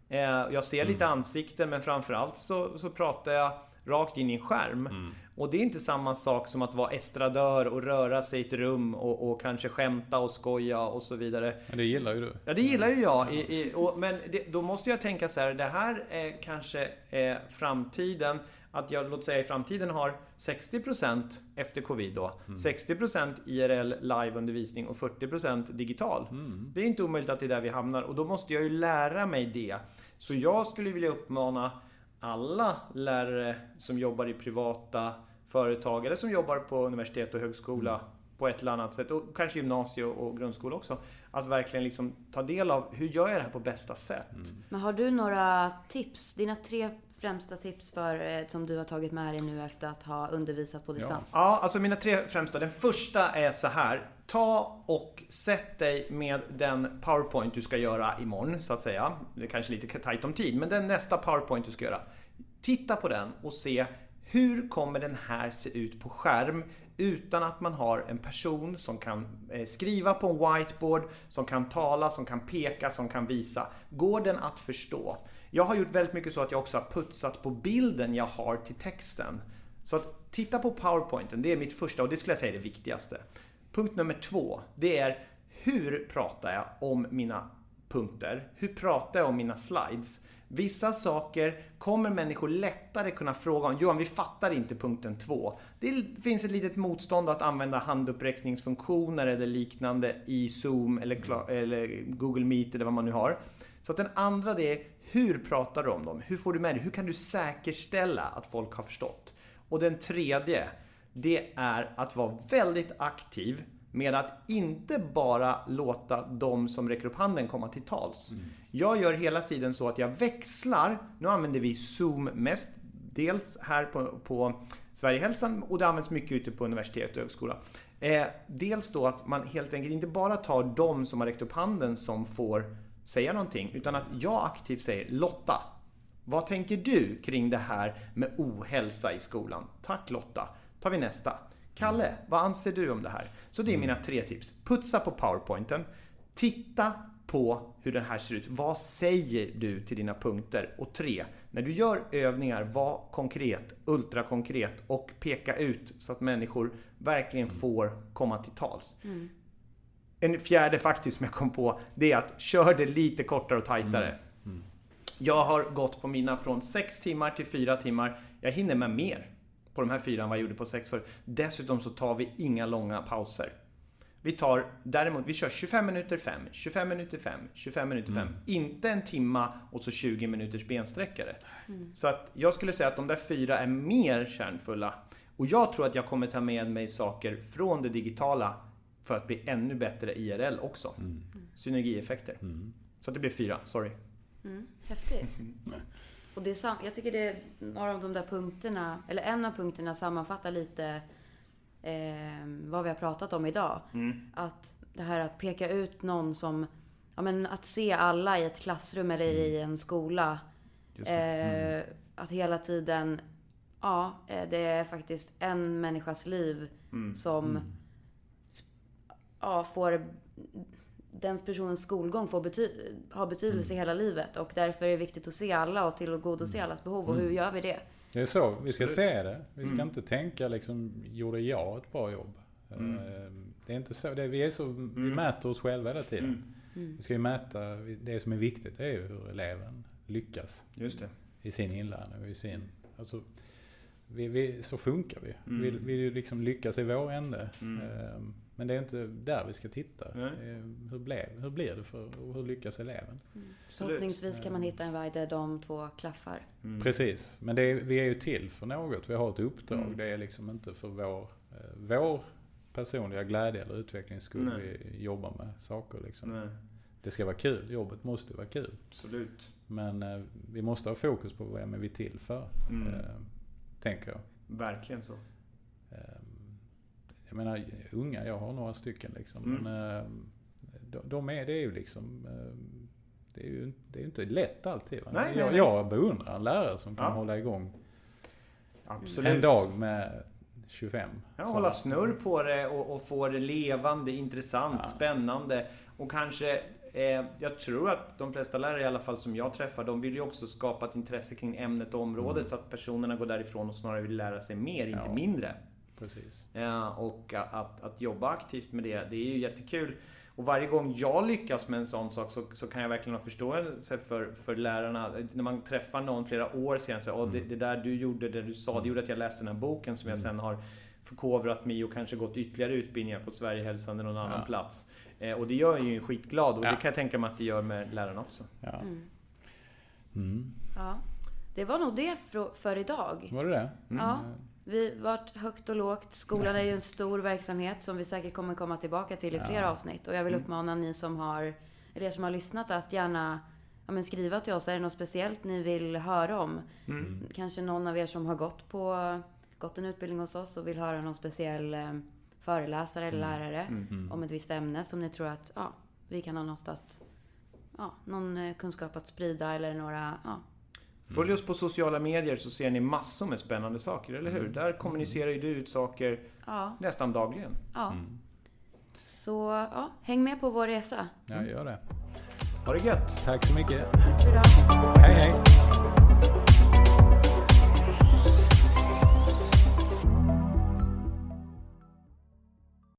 Eh, jag ser lite mm. ansikten men framförallt så, så pratar jag rakt in i en skärm. Mm. Och det är inte samma sak som att vara estradör och röra sig i ett rum och, och kanske skämta och skoja och så vidare. Men det gillar ju du. Ja, det gillar ju jag. I, i, och, men det, då måste jag tänka så här, det här är kanske eh, framtiden att jag, låt säga i framtiden har 60% efter covid då, mm. 60% IRL liveundervisning och 40% digital. Mm. Det är inte omöjligt att det är där vi hamnar och då måste jag ju lära mig det. Så jag skulle vilja uppmana alla lärare som jobbar i privata företag eller som jobbar på universitet och högskola mm. på ett eller annat sätt och kanske gymnasie och grundskola också. Att verkligen liksom ta del av hur gör jag det här på bästa sätt. Mm. Men har du några tips? Dina tre främsta tips för, eh, som du har tagit med dig nu efter att ha undervisat på distans? Ja, ja alltså mina tre främsta. Den första är så här. Ta och sätt dig med den PowerPoint du ska göra imorgon, så att säga. Det är kanske lite tajt om tid, men den nästa PowerPoint du ska göra. Titta på den och se hur kommer den här se ut på skärm utan att man har en person som kan eh, skriva på en whiteboard, som kan tala, som kan peka, som kan visa. Går den att förstå? Jag har gjort väldigt mycket så att jag också har putsat på bilden jag har till texten. Så att titta på powerpointen, det är mitt första och det skulle jag säga är det viktigaste. Punkt nummer två, det är hur pratar jag om mina punkter? Hur pratar jag om mina slides? Vissa saker kommer människor lättare kunna fråga om. Johan, vi fattar inte punkten 2. Det finns ett litet motstånd att använda handuppräckningsfunktioner eller liknande i Zoom eller, eller Google Meet eller vad man nu har. Så att den andra det är, hur pratar du om dem? Hur får du med dig? Hur kan du säkerställa att folk har förstått? Och den tredje, det är att vara väldigt aktiv med att inte bara låta de som räcker upp handen komma till tals. Mm. Jag gör hela tiden så att jag växlar. Nu använder vi Zoom mest. Dels här på, på Sverigehälsan och det används mycket ute på universitet och högskola. Eh, dels då att man helt enkelt inte bara tar de som har räckt upp handen som får säga någonting, utan att jag aktivt säger Lotta, vad tänker du kring det här med ohälsa i skolan? Tack Lotta. Tar vi nästa. Kalle, vad anser du om det här? Så det är mina tre tips. Putsa på powerpointen. Titta på hur den här ser ut. Vad säger du till dina punkter? Och tre, när du gör övningar, var konkret, ultrakonkret och peka ut så att människor verkligen får komma till tals. Mm. En fjärde faktiskt som jag kom på, det är att kör det lite kortare och tajtare. Mm. Mm. Jag har gått på mina från 6 timmar till 4 timmar. Jag hinner med mer på de här fyra än vad jag gjorde på sex för. Dessutom så tar vi inga långa pauser. Vi tar däremot, vi kör 25 minuter 5, 25 minuter 5, 25 minuter 5. Mm. Inte en timma och så 20 minuters bensträckare. Mm. Så att jag skulle säga att de där fyra är mer kärnfulla. Och jag tror att jag kommer ta med mig saker från det digitala för att bli ännu bättre IRL också. Mm. Synergieffekter. Mm. Så att det blir fyra, sorry. Mm. Häftigt. Och det är sam jag tycker det är några av de där punkterna, eller en av punkterna sammanfattar lite eh, vad vi har pratat om idag. Mm. Att det här att peka ut någon som, ja men att se alla i ett klassrum eller i mm. en skola. Mm. Eh, att hela tiden, ja, eh, det är faktiskt en människas liv mm. som mm. ja, får den personens skolgång får bety har betydelse mm. hela livet. Och därför är det viktigt att se alla och tillgodose mm. allas behov. Och hur gör vi det? Det är så vi ska se det. Vi ska mm. inte tänka liksom, gjorde jag ett bra jobb? Mm. Ehm, det är inte så. Det, vi, är så vi mm. mäter oss själva hela tiden. Mm. Vi ska ju mäta, det som är viktigt är ju hur eleven lyckas. Just det. I sin inlärning och i sin... Alltså, vi, vi, så funkar vi. Mm. Vi vill liksom lyckas i vår ände. Ehm, men det är inte där vi ska titta. Hur, blev, hur blir det för, och hur lyckas eleven? Mm. Förhoppningsvis kan man hitta en väg där de två klaffar. Mm. Precis, men är, vi är ju till för något. Vi har ett uppdrag. Mm. Det är liksom inte för vår, eh, vår personliga glädje eller utvecklings skull vi jobbar med saker. Liksom. Det ska vara kul. Jobbet måste vara kul. Absolut. Men eh, vi måste ha fokus på vem är vi till för. Mm. Eh, tänker jag. Verkligen så. Ehm, jag menar unga, jag har några stycken liksom. Mm. Men ehm, de är, det är ju liksom ehm, det är ju det är inte lätt alltid. Va? Nej, jag, nej. jag beundrar en lärare som kan ja. hålla igång Absolut. en dag med 25. Ja, hålla snurr på det och, och få det levande, intressant, ja. spännande. Och kanske Eh, jag tror att de flesta lärare, i alla fall som jag träffar, de vill ju också skapa ett intresse kring ämnet och området mm. så att personerna går därifrån och snarare vill lära sig mer, ja. inte mindre. Precis. och att, att jobba aktivt med det, det är ju jättekul. Och varje gång jag lyckas med en sån sak så, så kan jag verkligen ha förståelse för, för lärarna. När man träffar någon flera år senare, så, mm. det, det, där du gjorde, det du sa, det gjorde att jag läste den här boken som jag mm. sen har förkovrat mig och kanske gått ytterligare utbildningar på Sverigehälsan eller någon annan ja. plats. Eh, och det gör ju skitglad och ja. det kan jag tänka mig att det gör med lärarna också. Ja. Mm. Mm. ja. Det var nog det för, idag. Var det det? Mm. Ja. Vi varit högt och lågt. Skolan är ju en stor verksamhet som vi säkert kommer komma tillbaka till i ja. fler avsnitt. Och jag vill mm. uppmana ni som har, eller er som har lyssnat att gärna ja, men skriva till oss. Är det något speciellt ni vill höra om? Mm. Kanske någon av er som har gått på gått en utbildning hos oss och vill höra någon speciell eh, föreläsare eller mm. lärare mm. mm. om ett visst ämne som ni tror att ja, vi kan ha något att, ja, någon eh, kunskap att sprida eller några, ja. Följ oss på sociala medier så ser ni massor med spännande saker, eller hur? Mm. Där kommunicerar ju du ut saker ja. nästan dagligen. Ja. Mm. Så ja, häng med på vår resa. Ja, gör det. Ha det gött! Tack så mycket. Tack för idag. Hej, hej.